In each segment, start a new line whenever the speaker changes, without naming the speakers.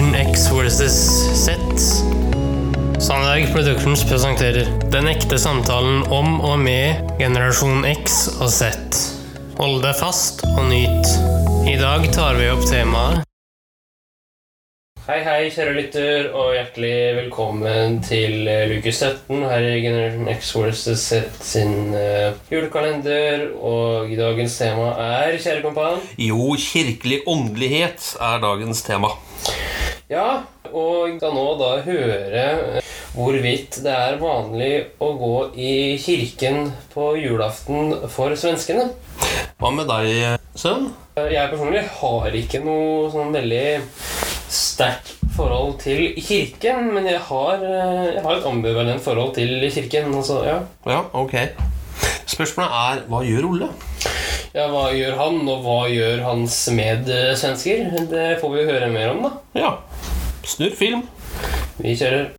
Generation X versus Z. Sandberg Productions presenterer Den ekte samtalen om og med generasjon X og Z. Hold deg fast og nyt. I dag tar vi opp temaet Hei, hei, kjære lytter, og hjertelig velkommen til eh, luke 17 her i Generation X versus Z sin uh, julekalender. Og dagens tema er, kjære kompan
Jo, kirkelig åndelighet er dagens tema.
Ja, og skal nå da høre eh, hvorvidt det er vanlig å gå i kirken på julaften for svenskene.
Hva med deg, sønn?
Jeg personlig har ikke noe sånn veldig sterkt forhold til kirken, men jeg har, eh, jeg har et ambivalent forhold til kirken. Altså, ja.
Ja, ok. Spørsmålet er hva gjør Ole?
Ja, hva gjør han, og hva gjør hans medsvensker? Det får vi høre mer om, da.
Ja, snurr film.
Vi kjører.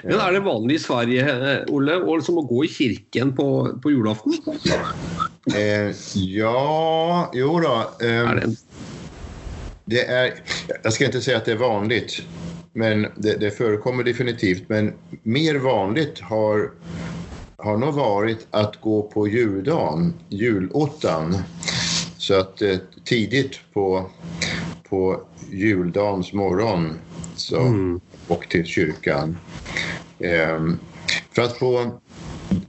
Men er det vanlig i Sverige, Ole, å liksom å gå i kirken på, på julaften?
Eh, ja, jo da. Eh,
det
er Jeg skal ikke si at det er vanlig, men det, det forekommer definitivt. Men mer vanlig har, har nog vært å gå på juldagen, julottan. Så at eh, tidlig på, på juldagens morgen så och til kyrkan. Ehm, för att på,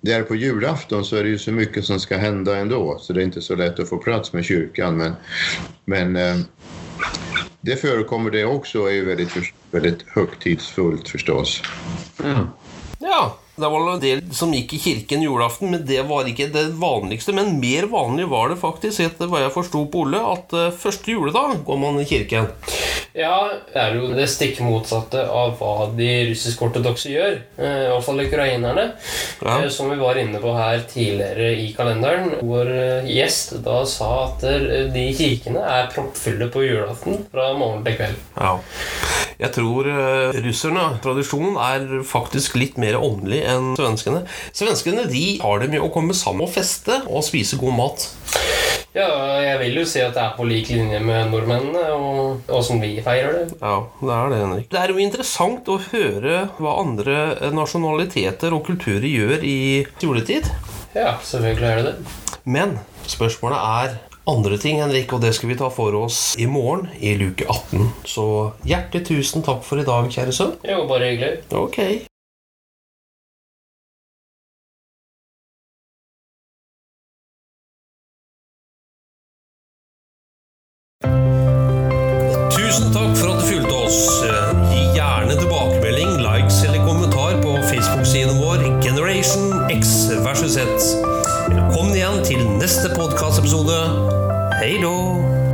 där på julafton så är det ju så mycket som ska hända ändå så det är inte så lätt att få plats med kyrkan. Men, men eh, det förekommer det också och är ju väldigt, väldigt högtidsfullt förstås.
Ja. ja. Det var en del som gikk i kirken julaften, men det var ikke det vanligste. Men mer vanlig var det faktisk, etter hva jeg forsto på Olle, at eh, første juledag går man i kirken.
Ja, det er jo det stikk motsatte av hva de russisk-ortodokse gjør. Eh, I hvert fall ukrainerne.
Ja.
Eh, som vi var inne på her tidligere i kalenderen. Vår gjest da sa at de kirkene er proppfulle på julaften fra morgen til kveld.
Ja. Jeg tror uh, russerne, tradisjonen, er faktisk litt mer åndelig enn svenskene. Svenskene de har det med å komme sammen og feste og spise god mat.
Ja, jeg vil jo si at det er på lik linje med nordmennene og åssen vi feirer det.
Ja, det er det, Henrik. Det er jo interessant å høre hva andre nasjonaliteter og kulturer gjør i juletid.
Ja, selvfølgelig er det det.
Men spørsmålet er andre ting, Henrik, og det skal vi ta for oss i morgen i luke 18. Så hjertelig tusen takk for i dag, kjære sønn.
Jo, bare hyggelig.
Ok. Podkastepisode. Hei då!